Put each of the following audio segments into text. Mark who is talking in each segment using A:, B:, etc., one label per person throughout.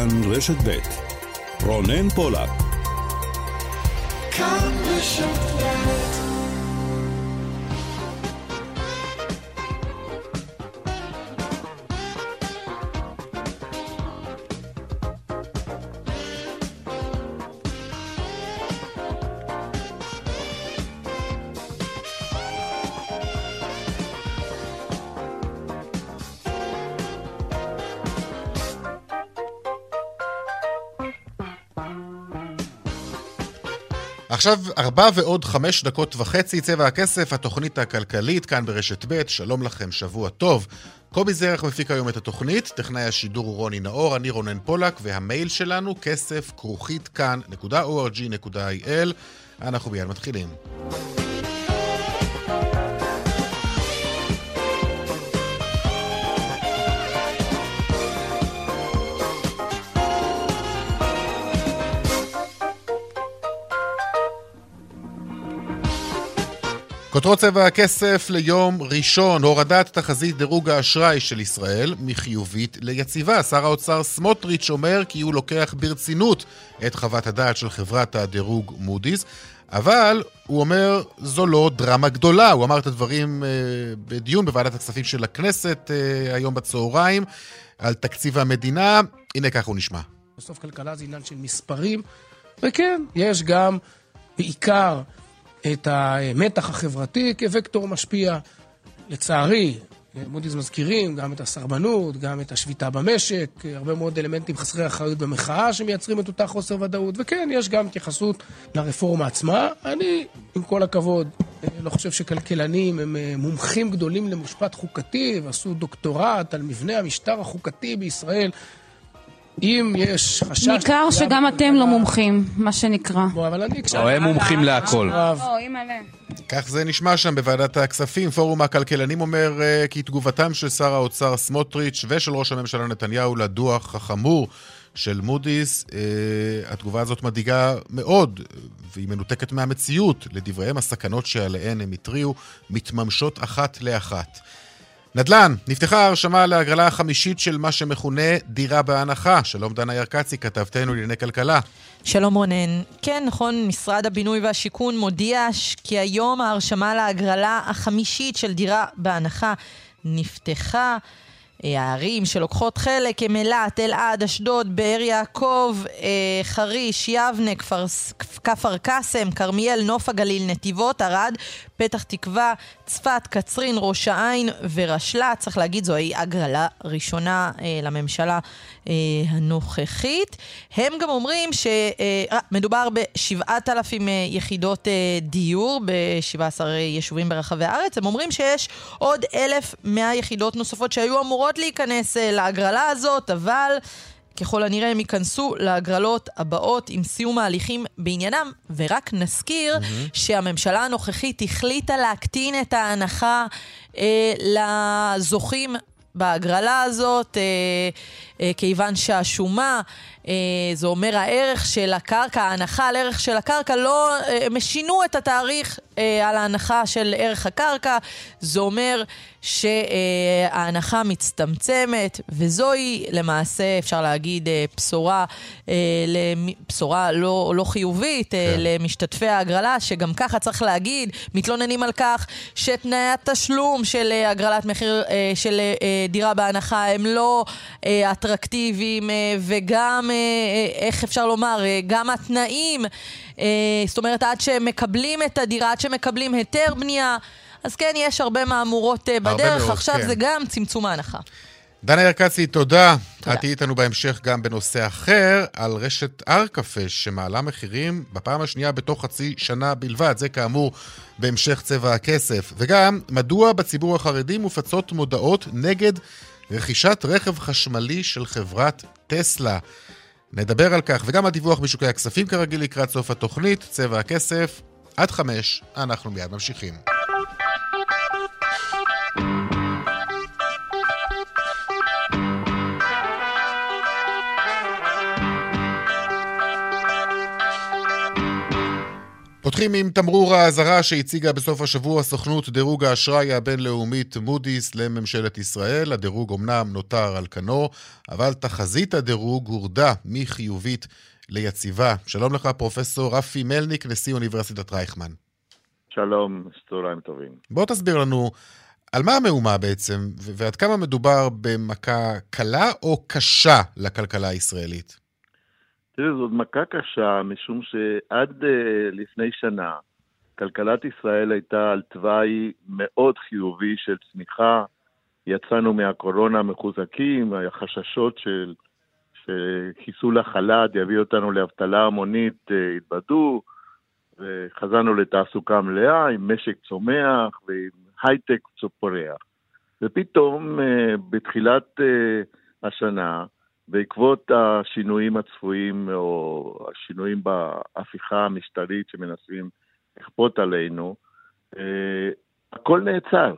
A: כאן רשת ב' רונן פולק. כאן רשת עכשיו ארבע ועוד חמש דקות וחצי, צבע הכסף, התוכנית הכלכלית, כאן ברשת ב', שלום לכם, שבוע טוב. קובי זרח מפיק היום את התוכנית, טכנאי השידור הוא רוני נאור, אני רונן פולק, והמייל שלנו, כסף כרוכית כאן.org.il. אנחנו מיד מתחילים. כותרות צבע הכסף ליום ראשון, הורדת תחזית דירוג האשראי של ישראל מחיובית ליציבה. שר האוצר סמוטריץ' אומר כי הוא לוקח ברצינות את חוות הדעת של חברת הדירוג מודי'ס, אבל הוא אומר זו לא דרמה גדולה. הוא אמר את הדברים אה, בדיון בוועדת הכספים של הכנסת אה, היום בצהריים על תקציב המדינה. הנה כך הוא נשמע.
B: בסוף כלכלה זה עניין של מספרים, וכן, יש גם בעיקר את המתח החברתי כווקטור משפיע. לצערי, מודי'ס מזכירים גם את הסרבנות, גם את השביתה במשק, הרבה מאוד אלמנטים חסרי אחריות במחאה שמייצרים את אותה חוסר ודאות, וכן, יש גם התייחסות לרפורמה עצמה. אני, עם כל הכבוד, לא חושב שכלכלנים הם אה, מומחים גדולים למשפט חוקתי ועשו דוקטורט על מבנה המשטר החוקתי בישראל. אם יש חשש...
C: ניכר שגם אתם לא מומחים, מה שנקרא.
B: בוא, אבל אני...
D: או הם מומחים להכל.
A: כך זה נשמע שם בוועדת הכספים. פורום הכלכלנים אומר אה, כי תגובתם של שר האוצר סמוטריץ' ושל ראש הממשלה נתניהו לדוח החמור של מודי'ס, אה, התגובה הזאת מדאיגה מאוד, והיא מנותקת מהמציאות. לדבריהם, הסכנות שעליהן הם התריעו מתממשות אחת לאחת. נדל"ן, נפתחה ההרשמה להגרלה החמישית של מה שמכונה דירה בהנחה. שלום דנה ירקצי, כתבתנו לענייני כלכלה.
E: שלום רונן. כן, נכון, משרד הבינוי והשיכון מודיע כי היום ההרשמה להגרלה החמישית של דירה בהנחה נפתחה. הערים שלוקחות חלק הם אילת, אלעד, אשדוד, באר יעקב, אה, חריש, יבנה, כפר קאסם, כרמיאל, נוף הגליל, נתיבות, ערד, פתח תקווה, צפת, קצרין, ראש העין ורשלה. צריך להגיד, זוהי הגרלה ראשונה אה, לממשלה אה, הנוכחית. הם גם אומרים שמדובר אה, ב-7,000 אה, יחידות אה, דיור ב-17 יישובים ברחבי הארץ. הם אומרים שיש עוד 1,100 יחידות נוספות שהיו אמורות להיכנס אה, להגרלה הזאת, אבל... ככל הנראה הם ייכנסו להגרלות הבאות עם סיום ההליכים בעניינם. ורק נזכיר mm-hmm. שהממשלה הנוכחית החליטה להקטין את ההנחה אה, לזוכים בהגרלה הזאת, אה, כיוון שהשומה, אה, זה אומר הערך של הקרקע, ההנחה על ערך של הקרקע, לא, אה, הם שינו את התאריך אה, על ההנחה של ערך הקרקע, זה אומר שההנחה מצטמצמת, וזוהי למעשה, אפשר להגיד, אה, בשורה, אה, בשורה לא, לא חיובית אה, כן. למשתתפי ההגרלה, שגם ככה צריך להגיד, מתלוננים על כך שתנאי התשלום של הגרלת מחיר של דירה בהנחה הם לא אטרקטיביים, וגם, איך אפשר לומר, גם התנאים, זאת אומרת, עד שהם מקבלים את הדירה, עד שמקבלים היתר בנייה, אז כן, יש הרבה מהמורות אה, בדרך, מאוד, עכשיו כן. זה גם צמצום ההנחה.
A: דנה ירקצי, תודה. תודה. את תהיי איתנו בהמשך גם בנושא אחר, על רשת ארקפה, שמעלה מחירים בפעם השנייה בתוך חצי שנה בלבד. זה כאמור בהמשך צבע הכסף. וגם, מדוע בציבור החרדי מופצות מודעות נגד רכישת רכב חשמלי של חברת טסלה. נדבר על כך, וגם הדיווח בשוקי הכספים כרגיל לקראת סוף התוכנית, צבע הכסף, עד חמש, אנחנו מיד ממשיכים. פותחים עם תמרור האזהרה שהציגה בסוף השבוע סוכנות דירוג האשראי הבינלאומית מודי'ס לממשלת ישראל. הדירוג אמנם נותר על כנו, אבל תחזית הדירוג הורדה מחיובית ליציבה. שלום לך, פרופסור רפי מלניק, נשיא אוניברסיטת רייכמן.
D: שלום, צהריים טובים.
A: בוא תסביר לנו על מה המהומה בעצם, ועד כמה מדובר במכה קלה או קשה לכלכלה הישראלית?
D: תראה, זאת מכה קשה, משום שעד uh, לפני שנה, כלכלת ישראל הייתה על תוואי מאוד חיובי של צמיחה. יצאנו מהקורונה מחוזקים, החששות של, שחיסול החל"ת יביא אותנו לאבטלה המונית uh, התבדו, וחזרנו לתעסוקה מלאה עם משק צומח ועם הייטק פורח. ופתאום uh, בתחילת השנה, בעקבות השינויים הצפויים או השינויים בהפיכה המשטרית שמנסים לכפות עלינו, אה, הכל נעצר.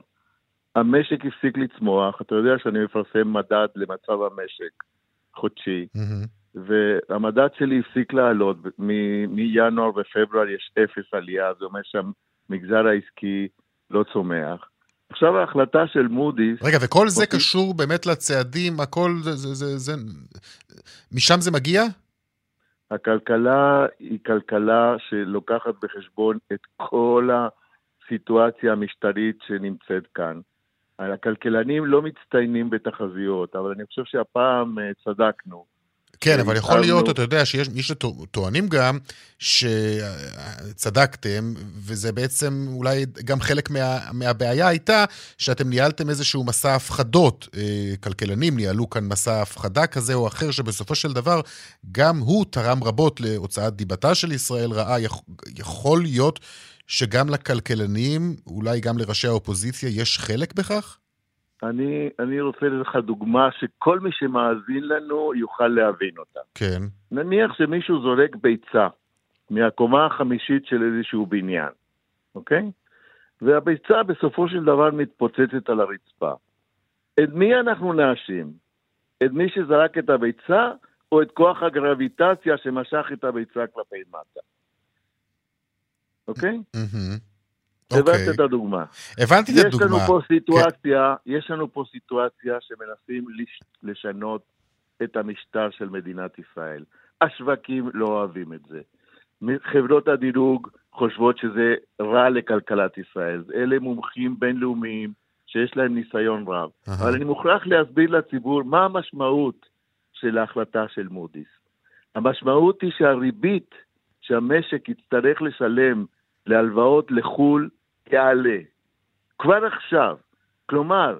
D: המשק הפסיק לצמוח, אתה יודע שאני מפרסם מדד למצב המשק חודשי, mm-hmm. והמדד שלי הפסיק לעלות, מ- מינואר ופברואר יש אפס עלייה, זה אומר שהמגזר העסקי לא צומח. עכשיו ההחלטה של מודי'ס...
A: רגע, וכל זה אותי... קשור באמת לצעדים, הכל זה, זה, זה, זה... משם זה מגיע?
D: הכלכלה היא כלכלה שלוקחת בחשבון את כל הסיטואציה המשטרית שנמצאת כאן. הכלכלנים לא מצטיינים בתחזיות, אבל אני חושב שהפעם אה, צדקנו.
A: כן, אבל יכול להיות, אתה יודע, שיש מי שטוענים גם שצדקתם, וזה בעצם אולי גם חלק מה, מהבעיה הייתה שאתם ניהלתם איזשהו מסע הפחדות. אה, כלכלנים ניהלו כאן מסע הפחדה כזה או אחר, שבסופו של דבר גם הוא תרם רבות להוצאת דיבתה של ישראל רעה. יכול להיות שגם לכלכלנים, אולי גם לראשי האופוזיציה, יש חלק בכך?
D: אני, אני רוצה לתת לך דוגמה שכל מי שמאזין לנו יוכל להבין אותה.
A: כן.
D: נניח שמישהו זורק ביצה מהקומה החמישית של איזשהו בניין, אוקיי? והביצה בסופו של דבר מתפוצצת על הרצפה. את מי אנחנו נאשים? את מי שזרק את הביצה, או את כוח הגרביטציה שמשך את הביצה כלפי מטה? אוקיי?
A: Mm-hmm.
D: הבנת okay. אוקיי. את הדוגמה.
A: הבנתי את הדוגמה.
D: יש לנו פה סיטואציה, כן. יש לנו פה סיטואציה שמנסים לשנות את המשטר של מדינת ישראל. השווקים לא אוהבים את זה. חברות הדירוג חושבות שזה רע לכלכלת ישראל. אלה מומחים בינלאומיים שיש להם ניסיון רב. Uh-huh. אבל אני מוכרח להסביר לציבור מה המשמעות של ההחלטה של מודי'ס. המשמעות היא שהריבית שהמשק יצטרך לשלם להלוואות לחו"ל יעלה. כבר עכשיו. כלומר,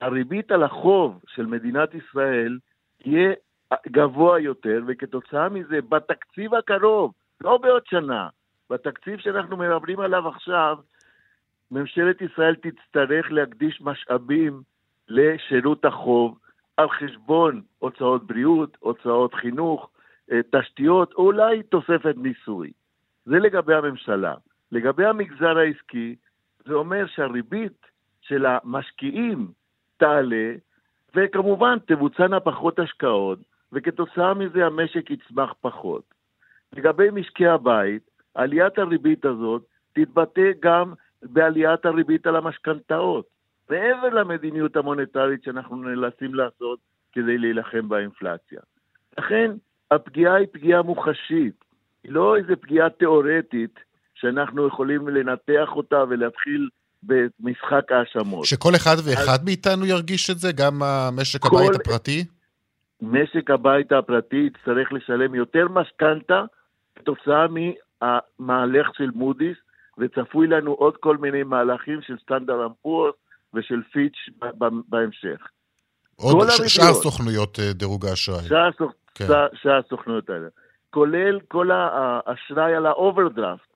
D: הריבית על החוב של מדינת ישראל יהיה גבוה יותר, וכתוצאה מזה, בתקציב הקרוב, לא בעוד שנה, בתקציב שאנחנו מדברים עליו עכשיו, ממשלת ישראל תצטרך להקדיש משאבים לשירות החוב על חשבון הוצאות בריאות, הוצאות חינוך, אה, תשתיות, אולי תוספת מיסוי. זה לגבי הממשלה. לגבי המגזר העסקי, זה אומר שהריבית של המשקיעים תעלה, וכמובן תבוצענה פחות השקעות, וכתוצאה מזה המשק יצמח פחות. לגבי משקי הבית, עליית הריבית הזאת תתבטא גם בעליית הריבית על המשכנתאות, מעבר למדיניות המוניטרית שאנחנו נאלצים לעשות כדי להילחם באינפלציה. לכן, הפגיעה היא פגיעה מוחשית, היא לא איזו פגיעה תיאורטית שאנחנו יכולים לנתח אותה ולהתחיל במשחק האשמות.
A: שכל אחד ואחד אז... מאיתנו ירגיש את זה? גם משק כל... הבית הפרטי?
D: משק הבית הפרטי יצטרך לשלם יותר משכנתה כתוצאה מהמהלך של מודי'ס, וצפוי לנו עוד כל מיני מהלכים של סטנדרט אמפורס ושל פיץ' בהמשך.
A: עוד ש- שאר סוכנויות אה, דירוג האשראי.
D: שאר, סוכ... כן. שאר הסוכנויות האלה. כולל כל האשראי על האוברדרפט,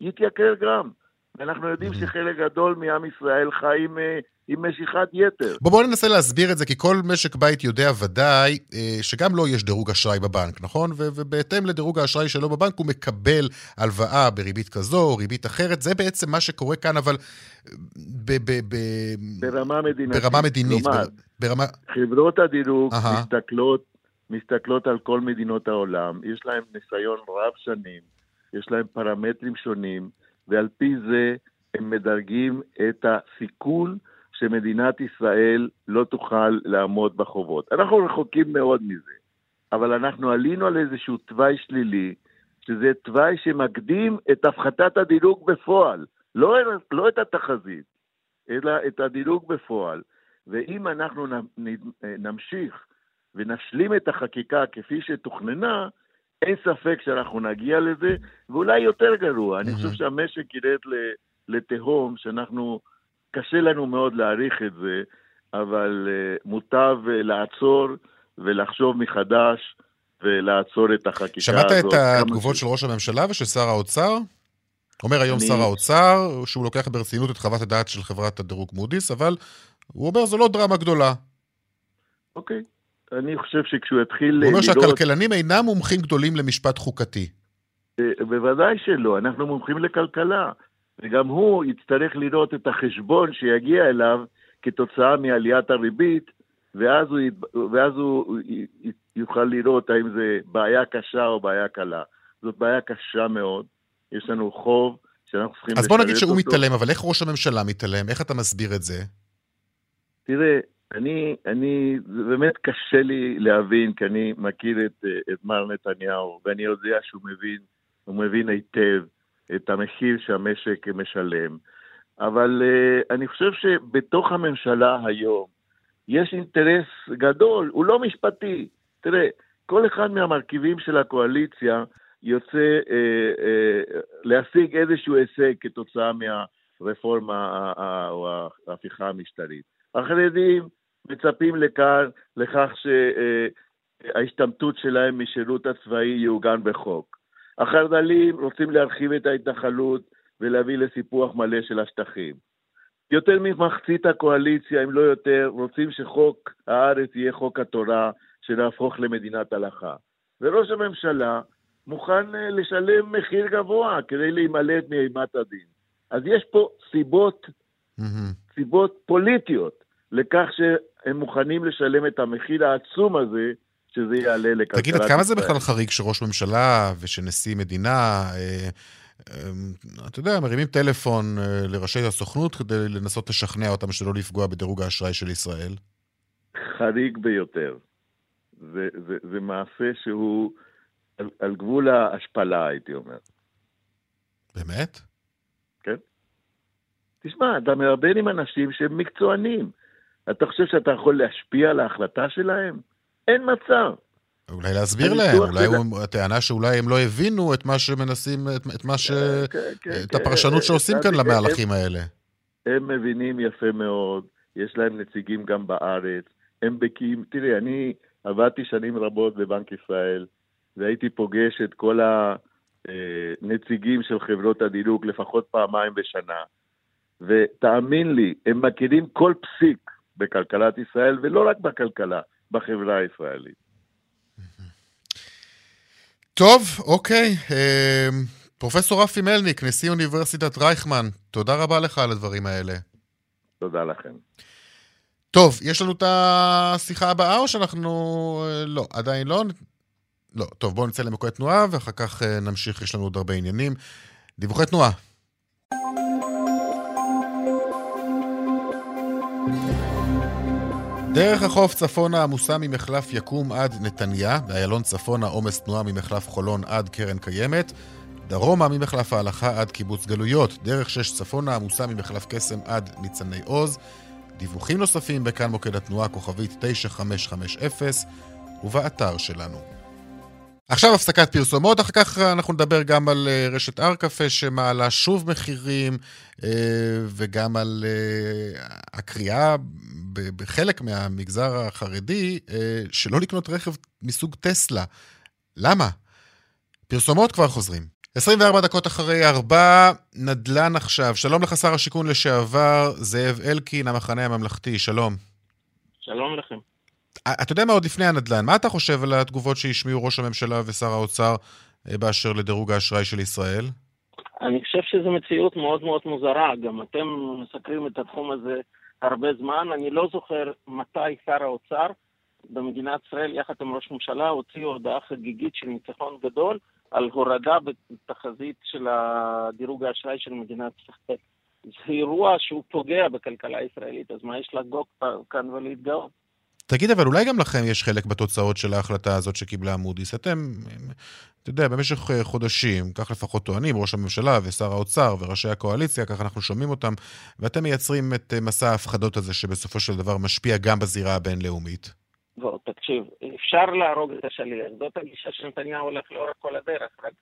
D: יתייקר גם. ואנחנו יודעים שחלק גדול מעם ישראל חי עם, אה, עם משיכת יתר.
A: בוא, בוא ננסה להסביר את זה, כי כל משק בית יודע ודאי אה, שגם לו לא יש דירוג אשראי בבנק, נכון? ו- ובהתאם לדירוג האשראי שלו בבנק הוא מקבל הלוואה בריבית כזו או ריבית אחרת. זה בעצם מה שקורה כאן, אבל אה, ב- ב-
D: ב- ברמה מדינית.
A: ברמה מדינית.
D: כלומר, ברמה... חברות הדירוג מסתכלות, מסתכלות על כל מדינות העולם, יש להן ניסיון רב שנים. יש להם פרמטרים שונים, ועל פי זה הם מדרגים את הסיכון שמדינת ישראל לא תוכל לעמוד בחובות. אנחנו רחוקים מאוד מזה, אבל אנחנו עלינו על איזשהו תוואי שלילי, שזה תוואי שמקדים את הפחתת הדירוג בפועל, לא, לא את התחזית, אלא את הדירוג בפועל. ואם אנחנו נמשיך ונשלים את החקיקה כפי שתוכננה, אין ספק שאנחנו נגיע לזה, ואולי יותר גרוע. אני חושב שהמשק ירד לתהום, שאנחנו, קשה לנו מאוד להעריך את זה, אבל uh, מוטב uh, לעצור ולחשוב מחדש ולעצור את החקיקה
A: שמעת הזאת. שמעת את התגובות ש... של ראש הממשלה ושל שר האוצר? אומר היום אני... שר האוצר שהוא לוקח ברצינות את חוות הדעת של חברת הדירוג מודי'ס, אבל הוא אומר זו לא דרמה גדולה.
D: אוקיי. אני חושב שכשהוא יתחיל
A: לראות... הוא אומר שהכלכלנים אינם מומחים גדולים למשפט חוקתי.
D: אה, בוודאי שלא, אנחנו מומחים לכלכלה. וגם הוא יצטרך לראות את החשבון שיגיע אליו כתוצאה מעליית הריבית, ואז הוא, ואז הוא יוכל לראות האם זה בעיה קשה או בעיה קלה. זאת בעיה קשה מאוד, יש לנו חוב שאנחנו צריכים.
A: אז בוא נגיד שהוא אותו. מתעלם, אבל איך ראש הממשלה מתעלם? איך אתה מסביר את זה?
D: תראה, אני, אני, זה באמת קשה לי להבין, כי אני מכיר את, את מר נתניהו, ואני יודע שהוא מבין, הוא מבין היטב את המחיר שהמשק משלם. אבל uh, אני חושב שבתוך הממשלה היום יש אינטרס גדול, הוא לא משפטי. תראה, כל אחד מהמרכיבים של הקואליציה יוצא uh, uh, להשיג איזשהו הישג כתוצאה מהרפורמה או ההפיכה המשטרית. החרדים מצפים לכאן, לכך שההשתמטות שלהם משירות הצבאי יעוגן בחוק. החרד"לים רוצים להרחיב את ההתנחלות ולהביא לסיפוח מלא של השטחים. יותר ממחצית הקואליציה, אם לא יותר, רוצים שחוק הארץ יהיה חוק התורה, שנהפוך למדינת הלכה. וראש הממשלה מוכן אה, לשלם מחיר גבוה כדי להימלט מאימת הדין. אז יש פה סיבות, mm-hmm. סיבות פוליטיות לכך שהם מוכנים לשלם את המחיר העצום הזה שזה יעלה לכלכלת
A: תגיד, עד כמה זה בכלל חריג שראש ממשלה ושנשיא מדינה, אה, אה, אתה יודע, מרימים טלפון אה, לראשי הסוכנות כדי לנסות לשכנע אותם שלא לפגוע בדירוג האשראי של ישראל?
D: חריג ביותר. זה, זה, זה מעשה שהוא על, על גבול ההשפלה, הייתי אומר.
A: באמת?
D: כן. תשמע, אתה מרבן עם אנשים שהם מקצוענים. אתה חושב שאתה יכול להשפיע על ההחלטה שלהם? אין מצב.
A: אולי להסביר להם, אולי הוא, הטענה שאולי הם לא הבינו את מה שמנסים, את, את מה ש... כן, כן, את כן, הפרשנות שעושים כאן למהלכים האלה.
D: הם מבינים יפה מאוד, יש להם נציגים גם בארץ, הם בקיאים, תראי, אני עבדתי שנים רבות בבנק ישראל, והייתי פוגש את כל הנציגים של חברות הדירוג לפחות פעמיים בשנה, ותאמין לי, הם מכירים כל פסיק בכלכלת ישראל, ולא רק בכלכלה, בחברה הישראלית.
A: טוב, אוקיי. אמ, פרופסור רפי מלניק, נשיא אוניברסיטת רייכמן, תודה רבה לך על הדברים האלה.
D: תודה לכם.
A: טוב, יש לנו את השיחה הבאה או שאנחנו... אה, לא, עדיין לא. לא, טוב, בואו נצא למקורי תנועה ואחר כך אה, נמשיך, יש לנו עוד הרבה עניינים. דיווחי תנועה. דרך החוף צפונה עמוסה ממחלף יקום עד נתניה, באיילון צפונה עומס תנועה ממחלף חולון עד קרן קיימת, דרומה ממחלף ההלכה עד קיבוץ גלויות, דרך שש צפונה עמוסה ממחלף קסם עד ניצני עוז. דיווחים נוספים בכאן מוקד התנועה כוכבית 9550 ובאתר שלנו. עכשיו הפסקת פרסומות, אחר כך אנחנו נדבר גם על אה, רשת ארקפה שמעלה שוב מחירים אה, וגם על אה, הקריאה בחלק מהמגזר החרדי שלא לקנות רכב מסוג טסלה. למה? פרסומות כבר חוזרים. 24 דקות אחרי ארבע, נדל"ן עכשיו. שלום לך שר השיכון לשעבר, זאב אלקין, המחנה הממלכתי, שלום.
F: שלום לכם.
A: אתה יודע מה עוד לפני הנדל"ן, מה אתה חושב על התגובות שהשמיעו ראש הממשלה ושר האוצר אה, באשר לדירוג האשראי של ישראל?
F: אני חושב שזו מציאות מאוד מאוד מוזרה, גם אתם מסקרים את התחום הזה הרבה זמן. אני לא זוכר מתי שר האוצר במדינת ישראל, יחד עם ראש ממשלה, הוציאו הודעה חגיגית של ניצחון גדול, על הורדה בתחזית של הדירוג האשראי של מדינת ישראל. זה אירוע שהוא פוגע בכלכלה הישראלית, אז מה יש לחגוג כאן ולהתגאות?
A: תגיד, אבל אולי גם לכם יש חלק בתוצאות של ההחלטה הזאת שקיבלה מודי'ס. אתם, אתה יודע, במשך אה, חודשים, כך לפחות טוענים, ראש הממשלה ושר האוצר וראשי הקואליציה, ככה אנחנו שומעים אותם, ואתם מייצרים את אה, מסע ההפחדות הזה שבסופו של דבר משפיע גם בזירה הבינלאומית.
F: בוא, תקשיב, אפשר להרוג את השליח. זאת הגישה שנתניהו הולך לאורך כל הדרך, רק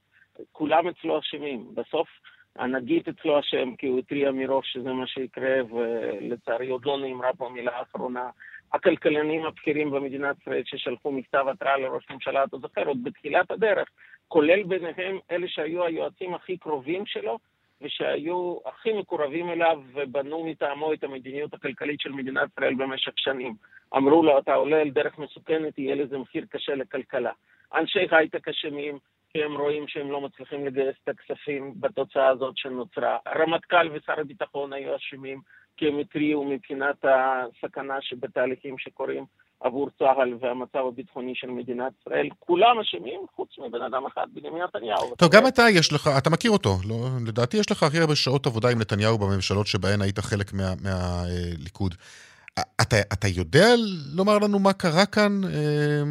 F: כולם אצלו אשמים. בסוף הנגיד אצלו אשם, כי הוא התריע מראש שזה מה שיקרה, ולצערי עוד לא נאמרה פה מילה אחרונה. הכלכלנים הבכירים במדינת ישראל ששלחו מכתב התראה לראש הממשלה, אתה זוכר, עוד בתחילת הדרך, כולל ביניהם אלה שהיו היועצים הכי קרובים שלו, ושהיו הכי מקורבים אליו ובנו מטעמו את המדיניות הכלכלית של מדינת ישראל במשך שנים. אמרו לו, אתה עולה על דרך מסוכנת, יהיה לזה מחיר קשה לכלכלה. אנשי הייטק אשמים, כי הם רואים שהם לא מצליחים לגייס את הכספים בתוצאה הזאת שנוצרה. הרמטכ"ל ושר הביטחון היו אשמים, כי הם התריעו מבחינת הסכנה שבתהליכים שקורים עבור צה"ל והמצב הביטחוני של מדינת ישראל. כולם אשמים, חוץ מבן אדם אחד, בנימין נתניהו.
A: טוב, גם אתה יש לך, אתה מכיר אותו, לא, לדעתי יש לך הכי הרבה שעות עבודה עם נתניהו בממשלות שבהן היית חלק מהליכוד. מה, אה, אתה, אתה יודע לומר לנו מה קרה כאן? אה,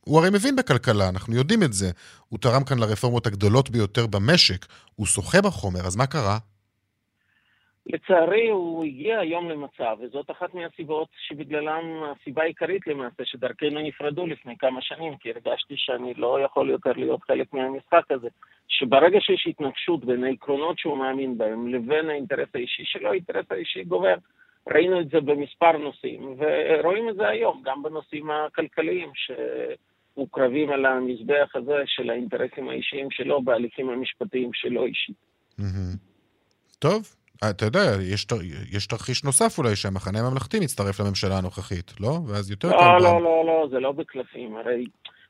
A: הוא הרי מבין בכלכלה, אנחנו יודעים את זה. הוא תרם כאן לרפורמות הגדולות ביותר במשק, הוא שוחה בחומר, אז מה קרה?
F: לצערי הוא הגיע היום למצב, וזאת אחת מהסיבות שבגללם, הסיבה העיקרית למעשה, שדרכנו נפרדו לפני כמה שנים, כי הרגשתי שאני לא יכול יותר להיות חלק מהמשחק הזה, שברגע שיש התנגשות בין העקרונות שהוא מאמין בהם לבין האינטרס האישי שלו, האינטרס האישי גובר. ראינו את זה במספר נושאים, ורואים את זה היום, גם בנושאים הכלכליים, שמוקרבים על המזבח הזה של האינטרסים האישיים שלו בהליכים המשפטיים שלו אישית.
A: טוב, אתה יודע, יש, יש תרחיש נוסף אולי שהמחנה הממלכתי מצטרף לממשלה הנוכחית, לא? ואז יותר
F: לא, קל... לא, לא, לא, לא, זה לא בקלפים. הרי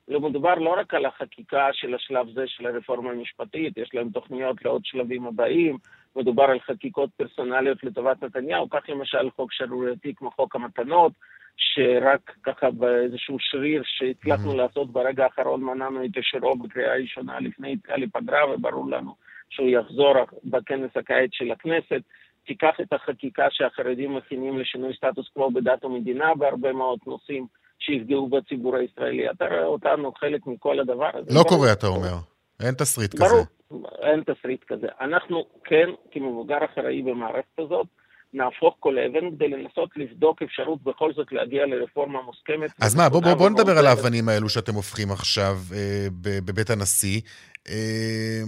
F: לא מדובר לא רק על החקיקה של השלב זה של הרפורמה המשפטית, יש להם תוכניות לעוד שלבים הבאים, מדובר על חקיקות פרסונליות לטובת נתניהו, כך למשל חוק שערורייתי כמו חוק המתנות, שרק ככה באיזשהו שריר שהצלחנו mm-hmm. לעשות ברגע האחרון מנענו את אישורו בקריאה ראשונה לפני יציאה לפגרה, וברור לנו שהוא יחזור בכנס הקיץ של הכנסת. תיקח את החקיקה שהחרדים מכינים לשינוי סטטוס קוו בדת ומדינה בהרבה מאוד נושאים שיפגעו בציבור הישראלי. אתה רואה אותנו חלק מכל הדבר הזה.
A: לא קורה, אתה אומר. אין תסריט
F: ברור, כזה. ברור, אין תסריט כזה. אנחנו כן, כמבוגר אחראי במערכת הזאת, נהפוך כל אבן כדי לנסות לבדוק אפשרות בכל זאת להגיע לרפורמה מוסכמת.
A: אז מה, בוא, בוא, בוא נדבר על האבנים האלו שאתם הופכים עכשיו אה, בבית הנשיא. אה,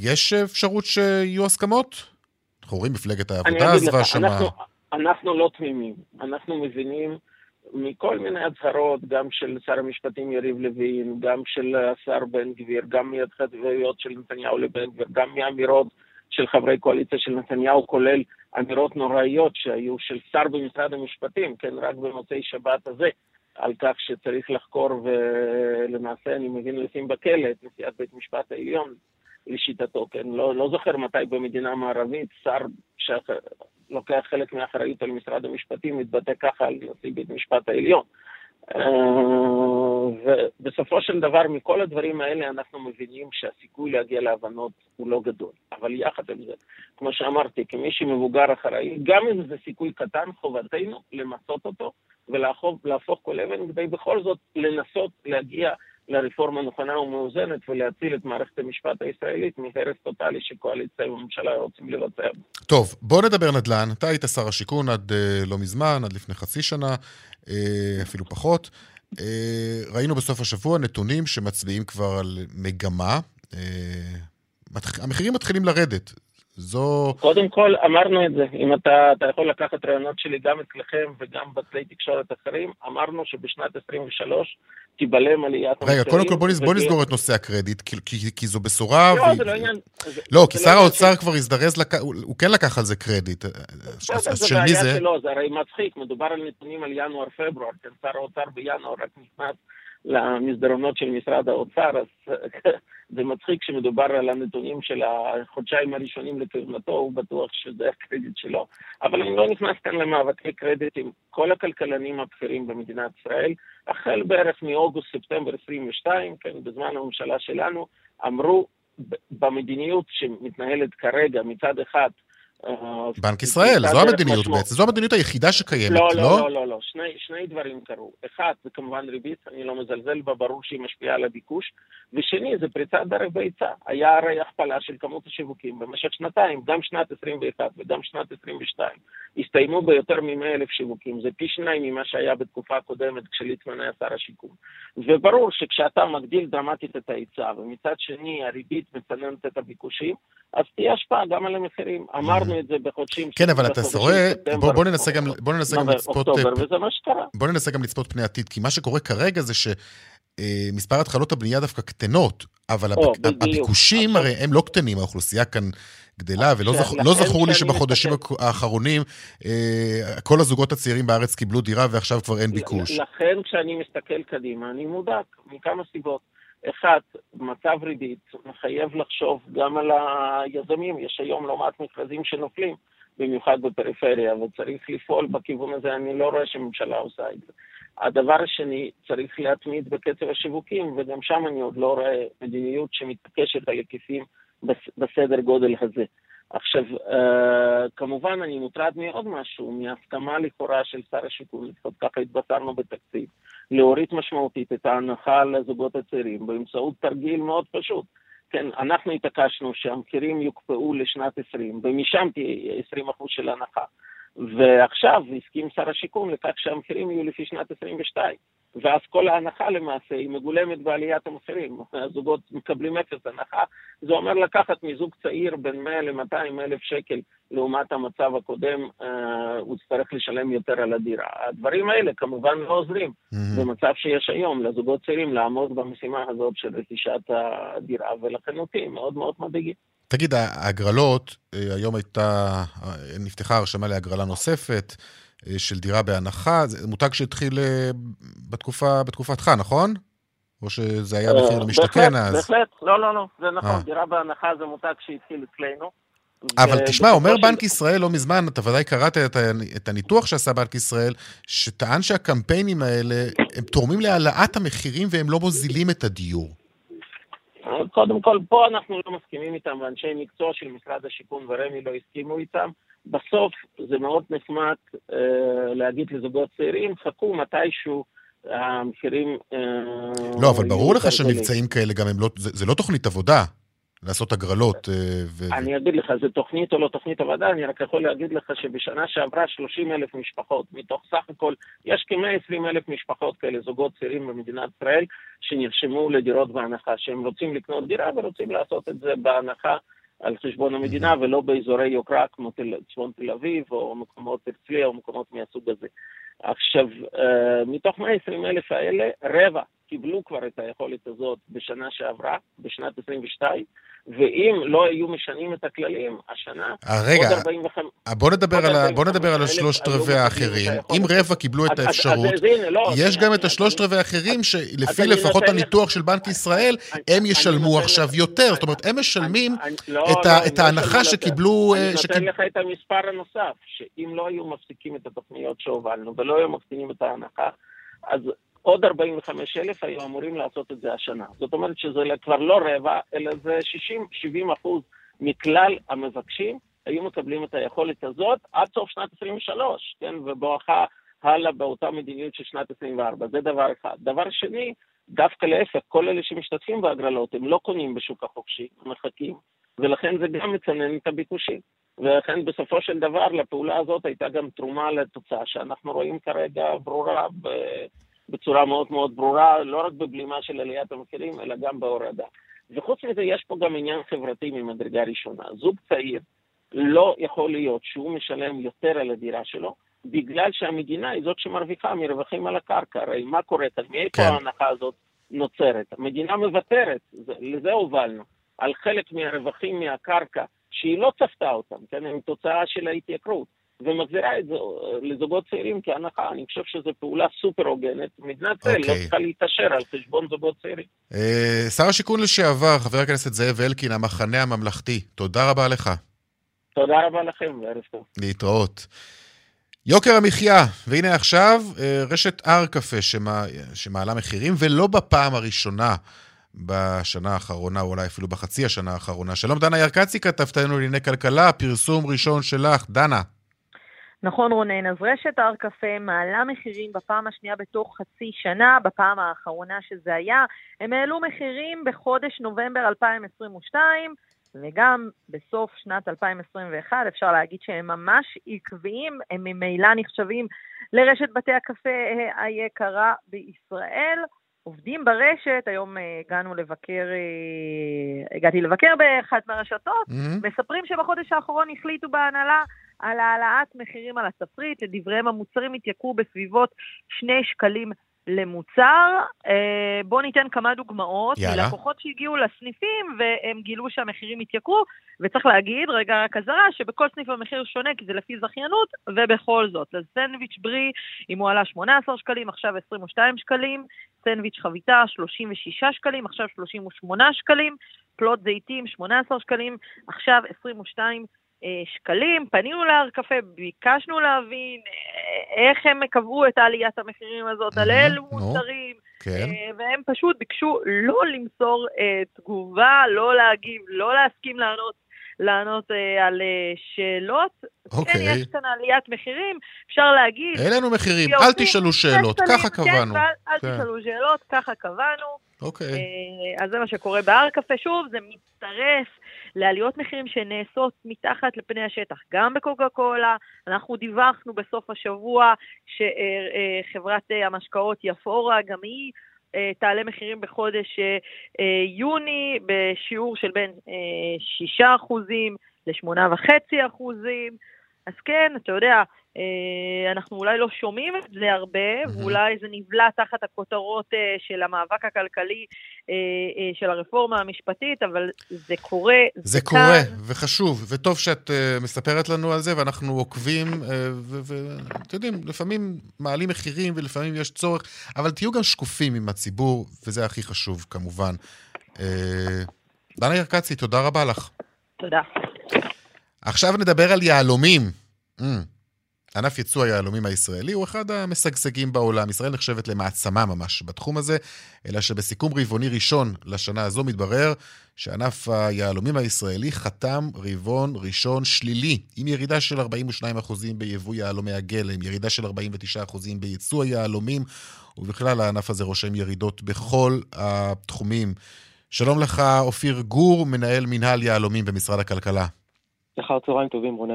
A: יש אפשרות שיהיו הסכמות? אנחנו רואים מפלגת העבודה עזבה שמה.
F: אנחנו, אנחנו לא תמימים. אנחנו מבינים מכל מיני הצהרות, גם של שר המשפטים יריב לוין, גם של השר בן גביר, גם מהתחייבויות של נתניהו לבן גביר, גם מאמירות של חברי קואליציה של נתניהו, כולל אמירות נוראיות שהיו של שר במשרד המשפטים, כן, רק במוצאי שבת הזה, על כך שצריך לחקור ולמעשה, אני מבין, לשים בכלא את נשיאת בית משפט העליון, לשיטתו, כן? לא, לא זוכר מתי במדינה מערבית שר שלוקח חלק מהאחריות על משרד המשפטים מתבטא ככה על נשיא בית משפט העליון. אה, ובסופו של דבר, מכל הדברים האלה אנחנו מבינים שהסיכוי להגיע להבנות הוא לא גדול. אבל יחד עם זה, כמו שאמרתי, כמי שמבוגר אחראי, גם אם זה סיכוי קטן, חובתנו למצות אותו ולהפוך כל אבן כדי בכל זאת לנסות להגיע לרפורמה נכונה ומאוזנת ולהציל את מערכת המשפט הישראלית מהרס טוטאלי שקואליציה וממשלה רוצים לבצע.
A: טוב, בוא נדבר נדל"ן. אתה היית שר השיכון עד uh, לא מזמן, עד לפני חצי שנה, uh, אפילו פחות. Uh, ראינו בסוף השבוע נתונים שמצביעים כבר על מגמה. המחירים מתחילים לרדת. זו...
F: קודם כל, אמרנו את זה. אם אתה, אתה יכול לקחת רעיונות שלי גם אצלכם וגם בכלי תקשורת אחרים, אמרנו שבשנת 23 תיבלם עליית
A: המחירים. רגע, קודם כל בוא, נסגור, בוא נסגור את נושא הקרדיט, כי, כי, כי זו בשורה.
F: לא, ו... זה לא עניין...
A: לא, כי שר לא האוצר ש... כבר הזדרז, לק... הוא, הוא כן לקח על זה קרדיט.
F: אז, אז של מי זה? שלו, זה הרי מצחיק, מדובר על נתונים על ינואר-פברואר, כן, שר האוצר בינואר רק נכנס למסדרונות של משרד האוצר, אז זה מצחיק שמדובר על הנתונים של החודשיים הראשונים לכהונתו, הוא בטוח שזה הקרדיט שלו. אבל אני לא נכנס כאן למאבקי קרדיט עם כל הכלכלנים הבכירים במדינת ישראל. החל בערך מאוגוסט-ספטמבר 22, כן, בזמן הממשלה שלנו, אמרו במדיניות שמתנהלת כרגע מצד אחד
A: בנק ישראל, זו המדיניות בעצם, זו המדיניות היחידה שקיימת,
F: לא?
A: לא,
F: לא, לא, לא, לא. שני, שני דברים קרו. אחד, זה כמובן ריבית, אני לא מזלזל בה, ברור שהיא משפיעה על הביקוש. ושני, זה פריצת דרך בהיצע. היה הרי הכפלה של כמות השיווקים במשך שנתיים, גם שנת 21 וגם שנת 22. הסתיימו ביותר מ-100 אלף שיווקים, זה פי שניים ממה שהיה בתקופה הקודמת כשליצמן היה שר השיכון. וברור שכשאתה מגדיל דרמטית את ההיצע, ומצד שני הריבית מצננת את הביקושים, אז תהיה השפעה גם על המחירים. אמרנו את זה בחודשים...
A: כן, אבל אתה רואה, בוא, בוא ננסה גם, בוא ננסה גם
F: לצפות... אוקטובר, וזה מה שקרה.
A: בוא ננסה גם לצפות פני עתיד, כי מה שקורה כרגע זה שמספר אה, התחלות הבנייה דווקא קטנות, אבל או, הביק, הביקושים הרי הם לא קטנים, האוכלוסייה כאן גדלה, ולא זכ... לא זכור לי שבחודשים מסתכל... האחרונים אה, כל הזוגות הצעירים בארץ קיבלו דירה ועכשיו כבר אין ביקוש.
F: לכן כשאני מסתכל קדימה, אני מודאג מכמה סיבות. אחד, מצב ריבית מחייב לחשוב גם על היזמים. יש היום לא מעט מכרזים שנופלים, במיוחד בפריפריה, וצריך לפעול בכיוון הזה. אני לא רואה שהממשלה עושה את זה. הדבר השני, צריך להתמיד בקצב השיווקים, וגם שם אני עוד לא רואה מדיניות שמתעקשת על היקפים בסדר גודל הזה. עכשיו, אה, כמובן אני מוטרד מעוד משהו, מהסכמה לכאורה של שר השיכון, לפחות ככה התבשרנו בתקציב, להוריד משמעותית את ההנחה לזוגות הצעירים באמצעות תרגיל מאוד פשוט. כן, אנחנו התעקשנו שהמחירים יוקפאו לשנת 20, ומשם תהיה 20% של הנחה. ועכשיו הסכים שר השיכון לכך שהמחירים יהיו לפי שנת 22. ואז כל ההנחה למעשה היא מגולמת בעליית המחירים. הזוגות מקבלים אפס הנחה. זה אומר לקחת מזוג צעיר בין 100 ל-200 אלף שקל לעומת המצב הקודם, אה, הוא יצטרך לשלם יותר על הדירה. הדברים האלה כמובן לא עוזרים mm-hmm. במצב שיש היום לזוגות צעירים לעמוד במשימה הזאת של רכישת הדירה, ולכן אותי מאוד מאוד מדאיגים.
A: תגיד, ההגרלות, אה, היום הייתה, אה, נפתחה הרשמה להגרלה נוספת. אה, של דירה בהנחה, זה מותג שהתחיל אה, בתקופה, בתקופתך, נכון? או שזה היה מחיר
F: אה,
A: למשתכן אז?
F: בהחלט, לא, לא, לא, זה נכון, דירה בהנחה זה מותג שהתחיל אצלנו.
A: אבל תשמע, אומר בנק ישראל לא מזמן, אתה ודאי קראת את הניתוח שעשה בנק ישראל, שטען שהקמפיינים האלה, הם תורמים להעלאת המחירים והם לא מוזילים את הדיור.
F: קודם כל, פה אנחנו לא מסכימים איתם, ואנשי מקצוע של משרד השיכון ורמ"י לא הסכימו איתם. בסוף זה מאוד נחמד אה, להגיד לזוגות צעירים, חכו מתישהו המחירים... אה,
A: לא, אבל ברור לך שמבצעים כאלה גם הם לא, זה, זה לא תוכנית עבודה. לעשות הגרלות. אה, ו...
F: אני אגיד לך, זה תוכנית או לא תוכנית עבודה, אני רק יכול להגיד לך שבשנה שעברה 30 אלף משפחות, מתוך סך הכל, יש כ-120 אלף משפחות כאלה, זוגות צעירים במדינת ישראל, שנרשמו לדירות בהנחה, שהם רוצים לקנות דירה ורוצים לעשות את זה בהנחה על חשבון המדינה ולא באזורי יוקרה כמו תל, צפון תל אביב או מקומות הרצליה או מקומות מהסוג הזה. עכשיו, אה, מתוך 120 אלף האלה, רבע קיבלו כבר את היכולת הזאת בשנה שעברה, בשנת 22, ואם לא היו משנים את הכללים, השנה
A: אה, רגע, עוד 45... אה, בוא נדבר על, בוא נדבר על השלושת רבעי האחרים. אם רבע קיבלו את האפשרות, יש גם את השלושת רבעי האחרים שלפי לפחות הניתוח של בנק ישראל, הם ישלמו עכשיו יותר. זאת אומרת, הם משלמים לא, את לא, ההנחה שקיבלו...
F: אני נותן לך את המספר הנוסף, שאם לא היו מפסיקים את התוכניות שהובלנו ולא היו מקטינים את ההנחה, אז עוד 45 אלף היו אמורים לעשות את זה השנה. זאת אומרת שזה כבר לא רבע, אלא זה 60-70 אחוז מכלל המבקשים היו מקבלים את היכולת הזאת עד סוף שנת 23, כן, ובואכה הלאה באותה מדיניות של שנת 24. זה דבר אחד. דבר שני, דווקא להפך, כל אלה שמשתתפים בהגרלות, הם לא קונים בשוק החופשי, הם מחכים, ולכן זה גם מצנן את הביקושים. ולכן בסופו של דבר לפעולה הזאת הייתה גם תרומה לתוצאה שאנחנו רואים כרגע ברורה ב... בצורה מאוד מאוד ברורה, לא רק בבלימה של עליית המחירים, אלא גם בהורדה. וחוץ מזה, יש פה גם עניין חברתי ממדרגה ראשונה. זוג צעיר לא יכול להיות שהוא משלם יותר על הדירה שלו, בגלל שהמדינה היא זאת שמרוויחה מרווחים על הקרקע. הרי מה קורה כאן? מאיפה כן. ההנחה הזאת נוצרת? המדינה מוותרת, זה, לזה הובלנו, על חלק מהרווחים מהקרקע, שהיא לא צפתה אותם, כן? הם תוצאה של ההתייקרות. ומחזירה את זה לזוגות צעירים כהנחה. אני חושב שזו פעולה סופר הוגנת. מדינת ישראל לא
A: אוקיי.
F: צריכה להתעשר על חשבון זוגות צעירים.
A: אה, שר השיכון לשעבר, חבר הכנסת זאב אלקין, המחנה הממלכתי, תודה רבה לך.
F: תודה רבה לכם, וערב טוב.
A: להתראות. יוקר המחיה, והנה עכשיו אה, רשת הר קפה שמע... שמעלה מחירים, ולא בפעם הראשונה בשנה האחרונה, או אולי אפילו בחצי השנה האחרונה. שלום דנה ירקצי, כתבתנו לענייני כלכלה, פרסום ראשון שלך. דנה.
G: נכון רונן, אז רשת הר קפה מעלה מחירים בפעם השנייה בתוך חצי שנה, בפעם האחרונה שזה היה, הם העלו מחירים בחודש נובמבר 2022, וגם בסוף שנת 2021, אפשר להגיד שהם ממש עקביים, הם ממילא נחשבים לרשת בתי הקפה היקרה בישראל. עובדים ברשת, היום אה, הגענו לבקר, אה, הגעתי לבקר באחת מהרשתות,
A: Mm-hmm.
G: מספרים שבחודש האחרון החליטו בהנהלה על העלאת מחירים על התפריט, לדבריהם המוצרים התייקרו בסביבות שני שקלים למוצר. אה, בואו ניתן כמה דוגמאות.
A: יאללה.
G: לקוחות שהגיעו לסניפים והם גילו שהמחירים התייקרו, וצריך להגיד, רגע רק אזהרה, שבכל סניף המחיר שונה כי זה לפי זכיינות, ובכל זאת. אז סנדוויץ' ברי, אם הוא עלה 18 שקלים, עכשיו 22 שקלים, סנדוויץ' חביתה 36 שקלים, עכשיו 38 שקלים, פלוט זיתים 18 שקלים, עכשיו 22 אה, שקלים. פנינו להר קפה, ביקשנו להבין אה, איך הם קבעו את עליית המחירים הזאת, על אילו. מוצרים,
A: כן.
G: אה, והם פשוט ביקשו לא למסור אה, תגובה, לא להגיב, לא להסכים לענות. לענות אה, על אה, שאלות. כן,
A: אוקיי.
G: יש כאן עליית מחירים, אפשר להגיד.
A: העלינו מחירים,
G: כי
A: אל תשאלו שאלות, ככה
G: כן,
A: קבענו.
G: ואל- אל
A: כן.
G: תשאלו שאלות, ככה קבענו.
A: אוקיי.
G: אה, אז זה מה שקורה בהר קפה. שוב, זה מצטרף לעליות מחירים שנעשות מתחת לפני השטח, גם בקוקה קולה. אנחנו דיווחנו בסוף השבוע שחברת המשקאות יפאורה, גם היא אה, תעלה מחירים בחודש אה, אה, יוני בשיעור של בין אה, 6% ל-8.5%. אחוזים. אז כן, אתה יודע, אנחנו אולי לא שומעים את זה הרבה. ואולי זה נבלע תחת הכותרות אה, של המאבק הכלכלי אה, אה, של הרפורמה המשפטית, אבל זה קורה.
A: זה
G: כאן.
A: קורה, וחשוב, וטוב שאת מספרת לנו על זה, ואנחנו עוקבים, ואתם יודעים, לפעמים מעלים מחירים ולפעמים יש צורך, אבל תהיו גם שקופים עם הציבור, וזה הכי חשוב כמובן. דנה ירקצי, תודה רבה לך.
G: תודה.
A: עכשיו נדבר על יהלומים. Mm. ענף ייצוא היהלומים הישראלי הוא אחד המשגשגים בעולם. ישראל נחשבת למעצמה ממש בתחום הזה, אלא שבסיכום רבעוני ראשון לשנה הזו מתברר שענף היהלומים הישראלי חתם רבעון ראשון שלילי, עם ירידה של 42% ביבוא יהלומי הגלם, ירידה של 49% בייצוא היהלומים, ובכלל הענף הזה רושם ירידות בכל התחומים. שלום לך, אופיר גור, מנהל מנהל יהלומים במשרד הכלכלה.
H: אחר צהריים טובים, רונן.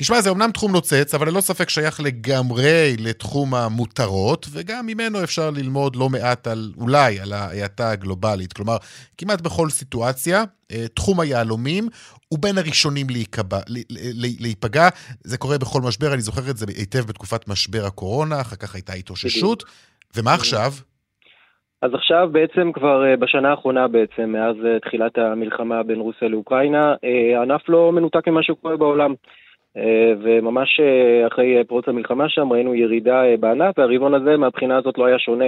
A: תשמע, זה אמנם תחום נוצץ, אבל ללא ספק שייך לגמרי לתחום המותרות, וגם ממנו אפשר ללמוד לא מעט על, אולי, על ההאטה הגלובלית. כלומר, כמעט בכל סיטואציה, אה, תחום היהלומים הוא בין הראשונים להיקבע, להיפגע. זה קורה בכל משבר, אני זוכר את זה היטב בתקופת משבר הקורונה, אחר כך הייתה התאוששות. ומה עכשיו?
H: אז עכשיו בעצם כבר אה, בשנה האחרונה בעצם, מאז אה, תחילת המלחמה בין רוסיה לאוקראינה, הענף לא מנותק ממה שקורה בעולם. אה, וממש אה, אחרי אה, פרוץ המלחמה שם ראינו ירידה בענף, והרבעון הזה מהבחינה הזאת לא היה שונה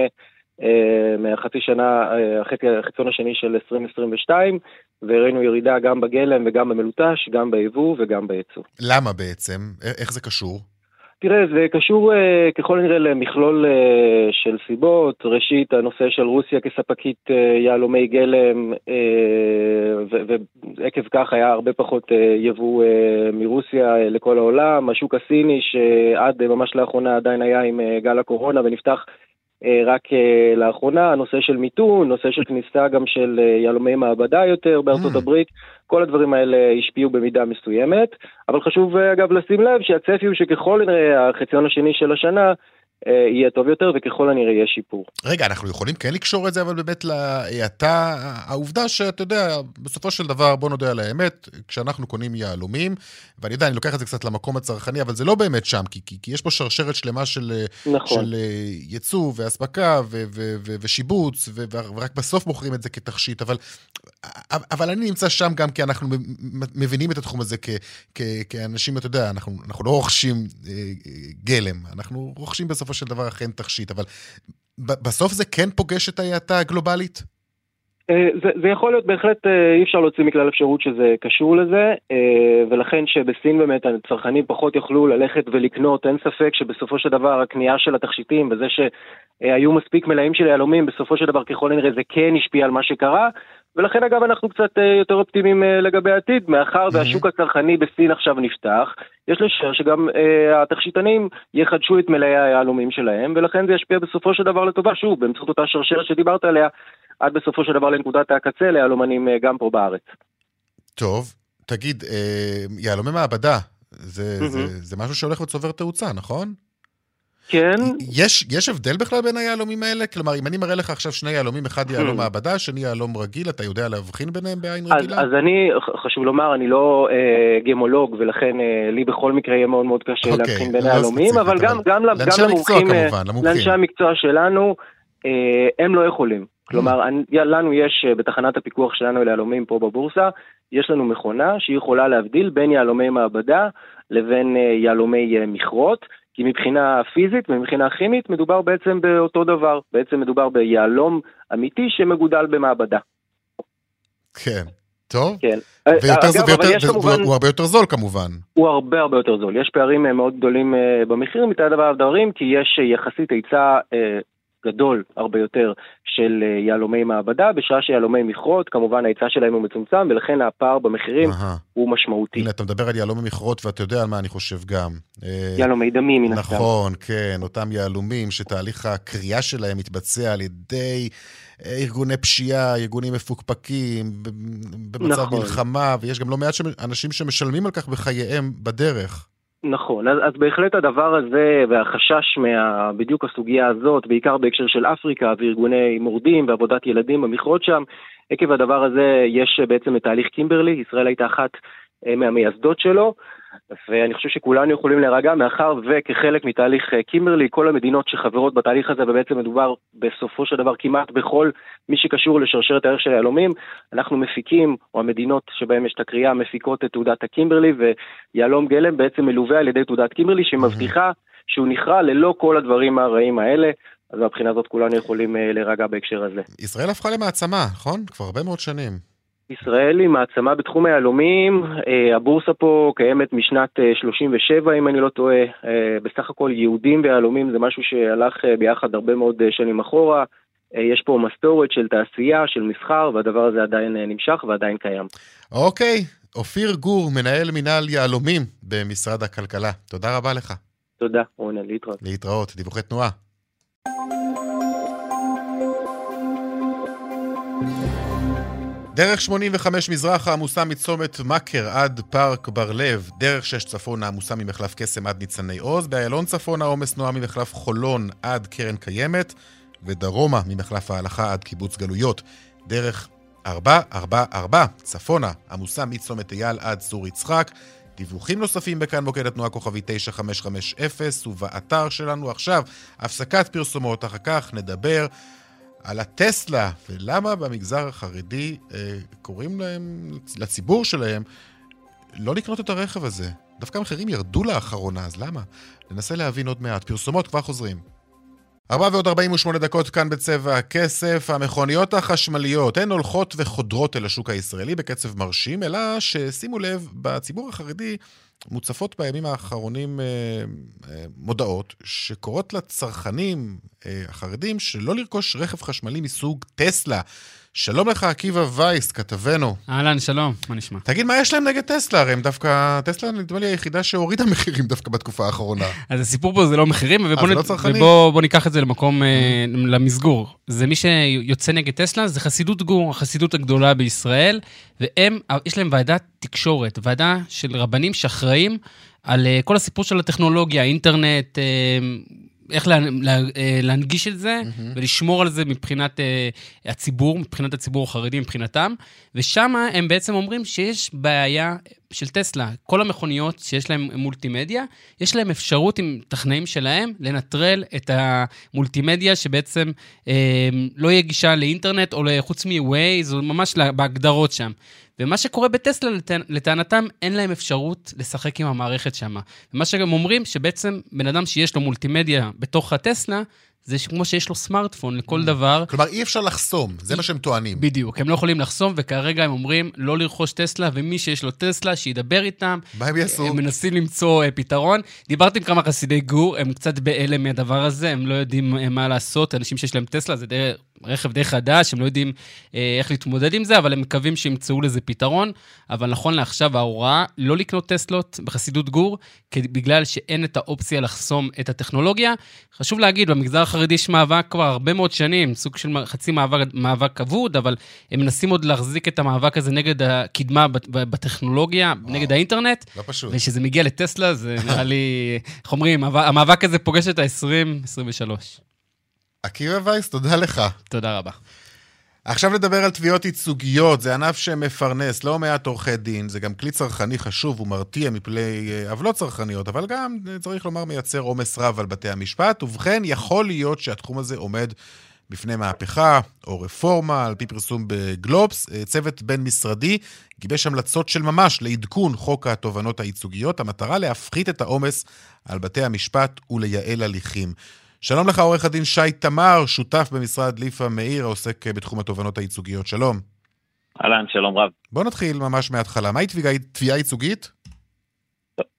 H: מהחצי שנה, החצי- החציון השני של 2022, וראינו ירידה גם בגלם וגם במלוטש, גם ביבוא וגם בייצוא.
A: למה בעצם? איך זה קשור?
H: תראה, זה קשור אה, ככל הנראה למכלול אה, של סיבות. ראשית, הנושא של רוסיה כספקית אה, יהלומי גלם, ועקב כך היה הרבה פחות יבוא מרוסיה לכל העולם. השוק הסיני, שעד ממש לאחרונה עדיין היה עם גל הקורונה ונפתח רק אה, לאחרונה, הנושא של מיתון, נושא של כניסה גם של אה, יהלומי מעבדה יותר בארצות
A: Mm.
H: הברית, כל הדברים האלה השפיעו במידה מסוימת. אבל חשוב אה, אגב לשים לב שהצפי הוא שככל הנראה החציון השני של השנה אה, יהיה טוב יותר, וככל הנראה יהיה שיפור.
A: רגע, אנחנו יכולים כן לקשור את זה, אבל באמת להאטה, העובדה שאתה יודע, בסופו של דבר, בוא נודה על האמת, כשאנחנו קונים יהלומים, ואני יודע, אני לוקח את זה קצת למקום הצרכני, אבל זה לא באמת שם, כי, כי, כי יש פה שרשרת שלמה של, נכון. של אה, ייצוא ואספקה ו, ו, ו, ושיבוץ, ו, ורק בסוף מוכרים את זה כתכשיט, אבל, אבל אני נמצא שם גם כי אנחנו מבינים את התחום הזה כ, כ, כאנשים, אתה יודע, אנחנו, אנחנו לא רוכשים אה, גלם, אנחנו רוכשים בסופו בסופו של דבר אכן תכשיט, אבל בסוף זה כן פוגש את ההאטה הגלובלית?
H: אה, זה, זה יכול להיות בהחלט, אה, אי אפשר להוציא מכלל אפשרות שזה קשור לזה, אה, ולכן שבסין באמת הצרכנים פחות יוכלו ללכת ולקנות, אין ספק שבסופו של דבר הקנייה של התכשיטים וזה שהיו מספיק מלאים של יהלומים, בסופו של דבר ככל הנראה זה כן השפיע על מה שקרה, ולכן אגב אנחנו קצת uh, יותר אופטימיים uh, לגבי העתיד, מאחר. והשוק הצרכני בסין עכשיו נפתח, יש לשער שגם uh, התכשיטנים יחדשו את מלאי היהלומים שלהם, ולכן זה ישפיע בסופו של דבר לטובה, שוב, באמצעות אותה שרשרת שדיברת עליה, עד בסופו של דבר לנקודת הקצה ליהלומנים uh, גם פה בארץ.
A: טוב, תגיד, uh, יהלומי מעבדה, זה, mm-hmm. זה, זה משהו שהולך וצובר תאוצה, נכון?
H: כן.
A: יש, יש הבדל בכלל בין היהלומים האלה? כלומר, אם אני מראה לך עכשיו שני יהלומים, אחד יהלום hmm. מעבדה, שני יהלום רגיל, אתה יודע להבחין ביניהם בעין
H: אז,
A: רגילה?
H: אז אני, חשוב לומר, אני לא אה, גמולוג, ולכן אה, לי בכל מקרה יהיה מאוד מאוד קשה אוקיי, להבחין בין לא היהלומים, אבל גם, גם, גם למומחים,
A: אה, כמובן, למומחים.
H: לאנשי המקצוע שלנו, אה, הם לא יכולים. כלומר, hmm. לנו יש, אה, בתחנת הפיקוח שלנו ליהלומים פה בבורסה, יש לנו מכונה שהיא יכולה להבדיל בין יהלומי מעבדה לבין אה, יהלומי מכרות. כי מבחינה פיזית ומבחינה כימית מדובר בעצם באותו דבר, בעצם מדובר ביהלום אמיתי שמגודל במעבדה.
A: כן. טוב.
H: כן.
A: ויותר, אגב, ויותר, כמובן, הוא הרבה יותר זול כמובן.
H: הוא הרבה הרבה יותר זול. יש פערים אה, מאוד גדולים אה, במחיר מצד הדברים, כי יש אה, יחסית היצע גדול הרבה יותר של אה, יהלומי מעבדה, בשעה שיהלומי מכרות, כמובן ההיצע שלהם הוא מצומצם, ולכן הפער במחירים Aha. הוא משמעותי.
A: הנה, אתה מדבר על יהלומי מכרות, ואתה יודע על מה אני חושב גם.
H: אה, יהלומי דמים, מן
A: הסתם. נכון, כן, אותם יהלומים שתהליך הקריאה שלהם מתבצע על ידי... אה, ארגוני פשיעה, ארגונים מפוקפקים, במצב נכון. מלחמה, ויש גם לא מעט אנשים שמשלמים על כך בחייהם בדרך.
H: נכון, אז, אז בהחלט הדבר הזה והחשש מה... בדיוק הסוגיה הזאת, בעיקר בהקשר של אפריקה וארגוני מורדים ועבודת ילדים במכרות שם, עקב הדבר הזה יש בעצם את תהליך קימברלי, ישראל הייתה אחת אה, מהמייסדות שלו, ואני חושב שכולנו יכולים להירגע, מאחר וכחלק מתהליך אה, קימברלי, כל המדינות שחברות בתהליך הזה, ובעצם מדובר בסופו של דבר כמעט בכל מי שקשור לשרשרת הערך של היהלומים, אנחנו מפיקים, או המדינות שבהן יש את הקריאה, מפיקות את תעודת הקימברלי, ויהלום גלם בעצם מלווה על ידי תעודת קימברלי, שמבטיחה שהוא נכרע ללא כל הדברים הרעים האלה. אז מהבחינה הזאת כולנו יכולים אה, להירגע בהקשר הזה.
A: ישראל הפכה למעצמה, נכון? כבר הרבה מאוד שנים.
H: ישראל היא מעצמה בתחום היהלומים, אה, הבורסה פה קיימת משנת 37 אה, אם אני לא טועה, אה, בסך הכל יהודים ויהלומים זה משהו שהלך ביחד הרבה מאוד שנים אחורה, יש פה מסורת של תעשייה, של מסחר, והדבר הזה עדיין נמשך ועדיין קיים.
A: אוקיי, אופיר גור, מנהל מינהל יהלומים במשרד הכלכלה, תודה רבה לך.
H: תודה, רונן, להתראות.
A: להתראות, דיווחי תנועה. דרך 85 מזרחה עמוסה מצומת מכר עד פארק בר לב, דרך 6 צפונה עמוסה ממחלף קסם עד ניצני עוז, באיילון צפונה עומס תנועה ממחלף חולון עד קרן קיימת, ודרומה ממחלף ההלכה עד קיבוץ גלויות. דרך 444 צפונה עמוסה מצומת אייל עד צור יצחק. דיווחים נוספים בכאן מוקד התנועה כוכבי 9550 ובאתר שלנו עכשיו הפסקת פרסומות, אחר כך נדבר על הטסלה, ולמה במגזר החרדי אה, קוראים להם, לציבור שלהם, לא לקנות את הרכב הזה. דווקא המחירים ירדו לאחרונה, אז למה? ננסה להבין עוד מעט. פרסומות כבר חוזרים. 4 ועוד 48 דקות כאן בצבע הכסף. המכוניות החשמליות הן הולכות וחודרות אל השוק הישראלי בקצב מרשים, אלא ששימו לב, בציבור החרדי מוצפות בימים האחרונים אה, אה, מודעות שקוראות לצרכנים אה, החרדים שלא לרכוש רכב חשמלי מסוג טסלה. שלום לך, עקיבא וייס, כתבנו.
I: אהלן, שלום, מה נשמע?
A: תגיד, מה יש להם נגד טסלה? הרי הם דווקא, טסלה נדמה לי היחידה שהורידה מחירים דווקא בתקופה האחרונה.
I: אז הסיפור פה זה לא מחירים,
A: ובוא נ... לא?
I: ובוא ניקח את זה למקום, אה, למסגור. זה מי שיוצא נגד טסלה, זה חסידות גור, החסידות הגדולה בישראל, והם, יש להם ועדת תקשורת, ועדה של רבנים שאחראים על אה, כל הסיפור של הטכנולוגיה, אינטרנט, אה, איך לה, לה, אה, להנגיש את זה mm-hmm. ולשמור על זה מבחינת אה, הציבור, מבחינת הציבור החרדי, מבחינתם. ושם הם בעצם אומרים שיש בעיה של טסלה. כל המכוניות שיש להן מולטימדיה, יש להן אפשרות עם טכנאים שלהם לנטרל את המולטימדיה שבעצם אה, לא יהיה גישה לאינטרנט או חוץ מ-Waze, או ממש בהגדרות שם. ומה שקורה בטסלה, לטענתם, אין להם אפשרות לשחק עם המערכת שם. ומה שגם אומרים, שבעצם בן אדם שיש לו מולטימדיה בתוך הטסלה, זה כמו שיש לו סמארטפון לכל mm. דבר.
A: כלומר, אי אפשר לחסום, זה מה שהם טוענים.
I: בדיוק, הם לא יכולים לחסום, וכרגע הם אומרים לא לרכוש טסלה, ומי שיש לו טסלה, שידבר איתם.
A: מה הם יעשו?
I: הם מנסים למצוא uh, פתרון. דיברתי עם כמה חסידי גור, הם קצת בהלם מהדבר הזה, הם לא יודעים uh, מה לעשות, אנשים שיש להם טסלה, זה די רכב די חדש, הם לא יודעים אה, איך להתמודד עם זה, אבל הם מקווים שימצאו לזה פתרון. אבל נכון לעכשיו, ההוראה לא לקנות טסלות בחסידות גור, בגלל שאין את האופציה לחסום את הטכנולוגיה. חשוב להגיד, במגזר החרדי יש מאבק כבר הרבה מאוד שנים, סוג של חצי מאבק, מאבק אבוד, אבל הם מנסים עוד להחזיק את המאבק הזה נגד הקדמה בטכנולוגיה, וואו, נגד האינטרנט.
A: לא פשוט.
I: וכשזה מגיע לטסלה, זה נראה לי, איך אומרים, המאבק הזה פוגש את ה-2023.
A: עקיבא וייס, תודה לך.
I: תודה רבה.
A: עכשיו נדבר על תביעות ייצוגיות, זה ענף שמפרנס לא מעט עורכי דין, זה גם כלי צרכני חשוב ומרתיע מפני אה, עוולות צרכניות, אבל גם, אה, צריך לומר, מייצר עומס רב על בתי המשפט, ובכן, יכול להיות שהתחום הזה עומד בפני מהפכה או רפורמה, על פי פרסום בגלובס. אה, צוות בין-משרדי גיבש המלצות של ממש לעדכון חוק התובענות הייצוגיות, המטרה להפחית את העומס על בתי המשפט ולייעל הליכים. שלום לך, עורך הדין שי תמר, שותף במשרד ליפה מאיר, העוסק בתחום התובענות הייצוגיות. שלום.
J: אהלן, שלום רב.
A: בוא נתחיל ממש מההתחלה. מהי תביעה ייצוגית?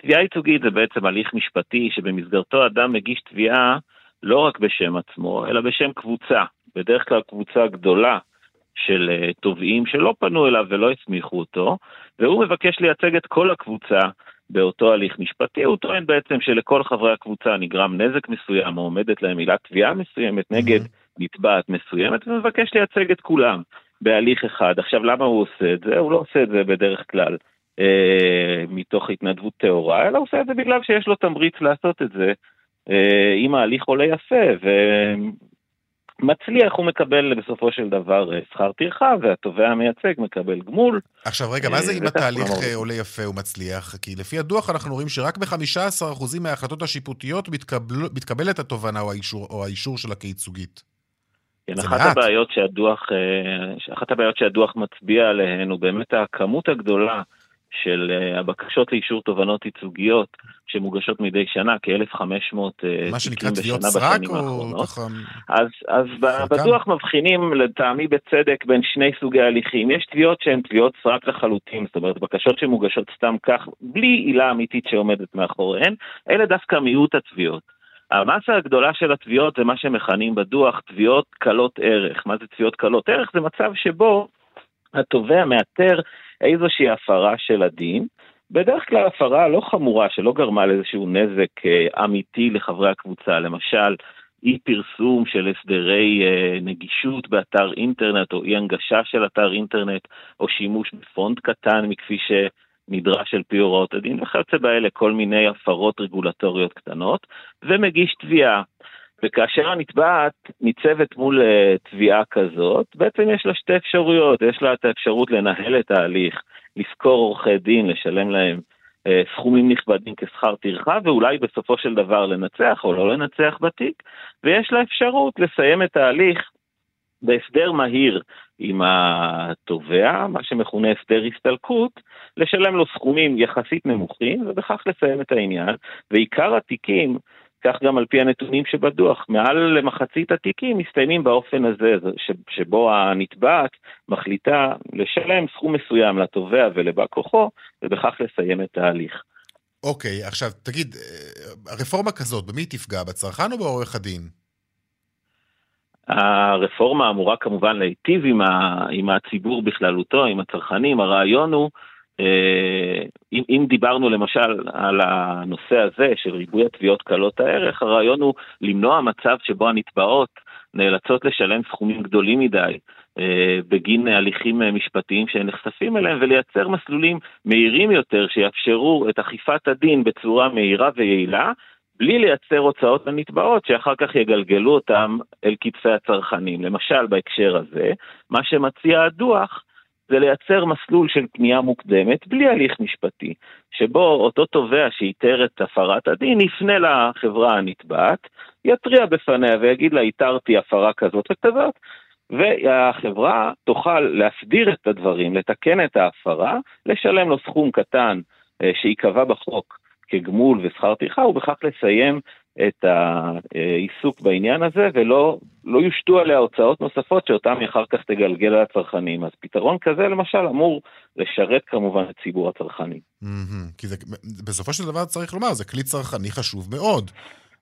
J: תביעה ייצוגית זה בעצם הליך משפטי שבמסגרתו אדם מגיש תביעה לא רק בשם עצמו, אלא בשם קבוצה. בדרך כלל קבוצה גדולה של אה, תובעים שלא פנו אליו ולא הסמיכו אותו, והוא מבקש לייצג את כל הקבוצה באותו הליך משפטי, הוא טוען בעצם שלכל חברי הקבוצה נגרם נזק מסוים, או עומדת להם עילת תביעה מסוימת נגד נתבעת מסוימת, ומבקש לייצג את כולם בהליך אחד. עכשיו, למה הוא עושה את זה? הוא לא עושה את זה בדרך כלל אה, מתוך התנדבות טהורה, אלא הוא עושה את זה בגלל שיש לו תמריץ לעשות את זה. אה, אם ההליך עולה יפה, מצליח, הוא מקבל בסופו של דבר אה, שכר טרחה, והתובע המייצג מקבל גמול.
A: עכשיו רגע, מה זה אה, אם התהליך אה, עולה יפה ומצליח? כי לפי הדוח אנחנו רואים שרק ב-15% מההחלטות השיפוטיות מתקבל, מתקבלת התובנה או האישור, או האישור שלה כייצוגית.
J: כן, אחת הבעיות, שהדוח, אחת הבעיות שהדוח מצביע עליהן הוא באמת הכמות הגדולה של uh, הבקשות לאישור תובענות ייצוגיות שמוגשות מדי שנה, כ-1,500
A: uh, מה שנקרא תביעות סרק או ככה...
J: אז, אז בדוח מבחינים לטעמי בצדק בין שני סוגי הליכים. יש תביעות שהן תביעות סרק לחלוטין, זאת אומרת בקשות שמוגשות סתם כך, בלי עילה אמיתית שעומדת מאחוריהן, אלה דווקא מיעוט התביעות. המסה הגדולה של התביעות זה מה שמכנים בדוח תביעות קלות ערך. מה זה תביעות קלות ערך? זה מצב שבו התובע מאתר איזושהי הפרה של הדין, בדרך כלל הפרה לא חמורה שלא גרמה לאיזשהו נזק אה, אמיתי לחברי הקבוצה, למשל אי פרסום של הסדרי אה, נגישות באתר אינטרנט או אי הנגשה של אתר אינטרנט או שימוש בפונט קטן מכפי שנדרש על פי הוראות הדין וכיוצא באלה כל מיני הפרות רגולטוריות קטנות. ומגיש תביעה. וכאשר הנתבעת ניצבת מול uh, תביעה כזאת, בעצם יש לה שתי אפשרויות, יש לה את האפשרות לנהל את ההליך, לשכור עורכי דין, לשלם להם uh, סכומים נכבדים כשכר טרחה, ואולי בסופו של דבר לנצח או לא לנצח בתיק, ויש לה אפשרות לסיים את ההליך בהסדר מהיר עם התובע, מה שמכונה הסדר הסתלקות, לשלם לו סכומים יחסית נמוכים, ובכך לסיים את העניין. ועיקר התיקים כך גם על פי הנתונים שבדוח, מעל למחצית התיקים מסתיימים באופן הזה, שבו הנתבעת מחליטה לשלם סכום מסוים לתובע ולבא כוחו, ובכך לסיים את ההליך.
A: אוקיי, okay, עכשיו תגיד, אה, רפורמה כזאת, במי תפגע? בצרכן או בעורך הדין?
J: הרפורמה אמורה כמובן להיטיב עם, ה, עם הציבור בכללותו, עם הצרכנים. הרעיון הוא אם, אם דיברנו למשל על הנושא הזה של ריבוי התביעות קלות הערך, הרעיון הוא למנוע מצב שבו הנתבעות נאלצות לשלם סכומים גדולים מדי אה, בגין הליכים משפטיים שהן נחשפים אליהם ולייצר מסלולים מהירים יותר שיאפשרו את אכיפת הדין בצורה מהירה ויעילה בלי לייצר הוצאות לנתבעות שאחר כך יגלגלו אותם אל כתפי הצרכנים. למשל, בהקשר הזה, מה שמציע הדוח זה לייצר מסלול של פנייה מוקדמת בלי הליך משפטי, שבו אותו תובע שאיתר את הפרת הדין יפנה לחברה הנתבעת, יתריע בפניה ויגיד לה, איתרתי הפרה כזאת וכזאת, והחברה תוכל להסדיר את הדברים, לתקן את ההפרה, לשלם לו סכום קטן אה, שייקבע בחוק כגמול ושכר טרחה, ובכך לסיים את העיסוק בעניין הזה, ולא לא יושתו עליה הוצאות נוספות שאותן היא אחר כך תגלגל על הצרכנים. אז פתרון כזה למשל אמור לשרת כמובן את ציבור הצרכנים.
A: כי זה, בסופו של דבר צריך לומר, זה כלי צרכני חשוב מאוד.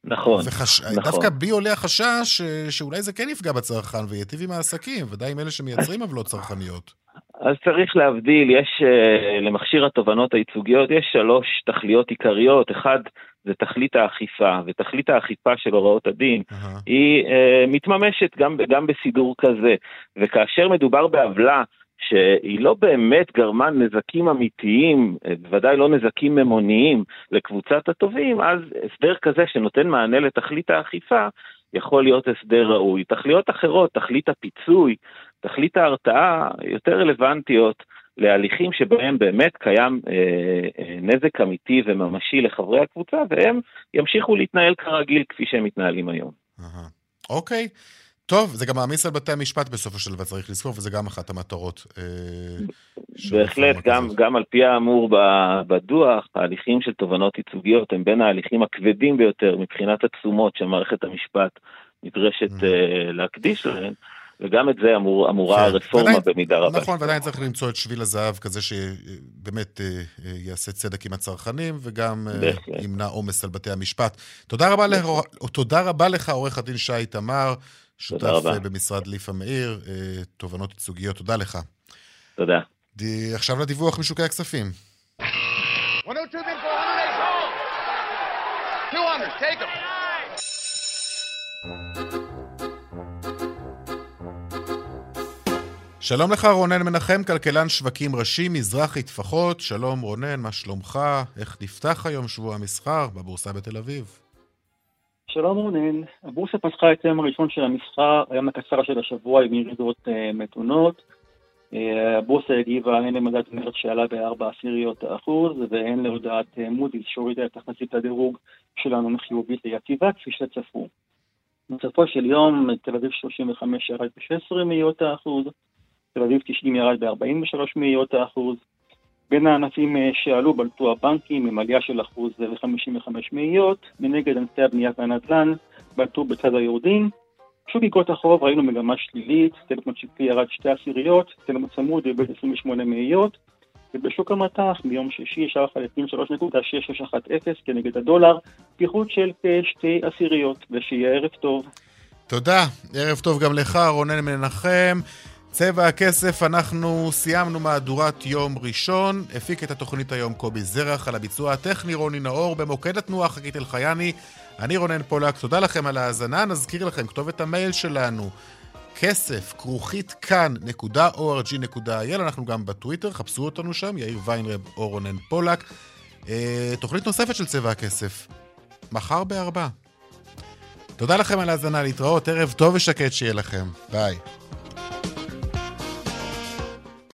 J: נכון,
A: וחש... נכון. דווקא בי עולה החשש ש... שאולי זה כן יפגע בצרכן וייטיב עם העסקים, ודאי עם אלה שמייצרים עוולות צרכניות.
J: אז צריך להבדיל, יש uh, למכשיר התובנות הייצוגיות, יש שלוש תכליות עיקריות. אחד, זה תכלית האכיפה, ותכלית האכיפה של הוראות הדין uh-huh. היא uh, מתממשת גם, גם בסידור כזה. וכאשר מדובר בעוולה שהיא לא באמת גרמה נזקים אמיתיים, בוודאי לא נזקים ממוניים לקבוצת התובעים, אז הסדר כזה שנותן מענה לתכלית האכיפה יכול להיות הסדר ראוי. תכליות אחרות, תכלית הפיצוי, תכלית ההרתעה, יותר רלוונטיות להליכים שבהם באמת קיים אה, אה, נזק אמיתי וממשי לחברי הקבוצה, והם ימשיכו להתנהל כרגיל כפי שהם מתנהלים היום.
A: אוקיי. Uh-huh. Okay. טוב, זה גם מעמיס על בתי המשפט בסופו של דבר, צריך לזכור, וזה גם אחת המטרות. אה,
J: בהחלט, גם, גם על פי האמור בדוח, ההליכים של תובנות ייצוגיות הם בין ההליכים הכבדים ביותר מבחינת התשומות שמערכת המשפט נדרשת mm. uh, להקדיש להן. וגם את זה אמור, אמורה כן. הרפורמה ועדיין, במידה רבה.
A: נכון, ועדיין צריך למצוא את שביל הזהב כזה שבאמת אה, יעשה צדק עם הצרכנים, וגם בהחלט. ימנע עומס על בתי המשפט. תודה רבה, לך, תודה רבה לך, עורך הדין שי תמר. שותף אה, במשרד ליפה מאיר, אה, תובנות ייצוגיות. תודה לך.
J: תודה.
A: עכשיו לדיווח משוקי הכספים. שלום לך רונן מנחם, כלכלן שווקים ראשי, מזרחי טפחות. שלום רונן, מה שלומך? איך נפתח היום שבוע המסחר בבורסה בתל אביב?
K: שלום רונן, הבורסה פתחה את היום הראשון של המסחר, היום הקצר של השבוע עם ירידות uh, מתונות. Uh, הבורסה הגיבה הן למדד מרץ שעלה בארבע עשיריות האחוז והן להודעת uh, מודי'ס שהורידה את תחזית הדירוג שלנו מחיובית ליציבה כפי שצפו. בסופו של יום תל אביב 35 ירד ב-16 מאיות האחוז, תל אביב 90 ירד ב-43 מאיות האחוז, בין הענפים אה, שעלו בלטו הבנקים עם עלייה של אחוז ו-55 מאיות, מנגד ענפי הבנייה והנדל"ן בלטו בצד היורדים. שוק איגרות החוב ראינו מגמה שלילית, טלפון שקלי ירד שתי עשיריות, טלפון צמוד איבד 28 מאיות, ובשוק המטח ביום שישי ישר חלפים 3.6610 כנגד הדולר, פיחות של כשתי עשיריות, ושיהיה ערב טוב.
A: תודה, ערב טוב גם לך, רונן מנחם. צבע הכסף, אנחנו סיימנו מהדורת יום ראשון. הפיק את התוכנית היום קובי זרח, על הביצוע הטכני רוני נאור, במוקד התנועה חגית אלחייני. אני רונן פולק, תודה לכם על ההאזנה. נזכיר לכם, כתובת המייל שלנו, כסף, כרוכית כאן.org.il, אנחנו גם בטוויטר, חפשו אותנו שם, יאיר ויינרב או רונן פולק. אה, תוכנית נוספת של צבע הכסף, מחר בארבע. תודה לכם על ההאזנה, להתראות, ערב טוב ושקט שיהיה לכם. ביי.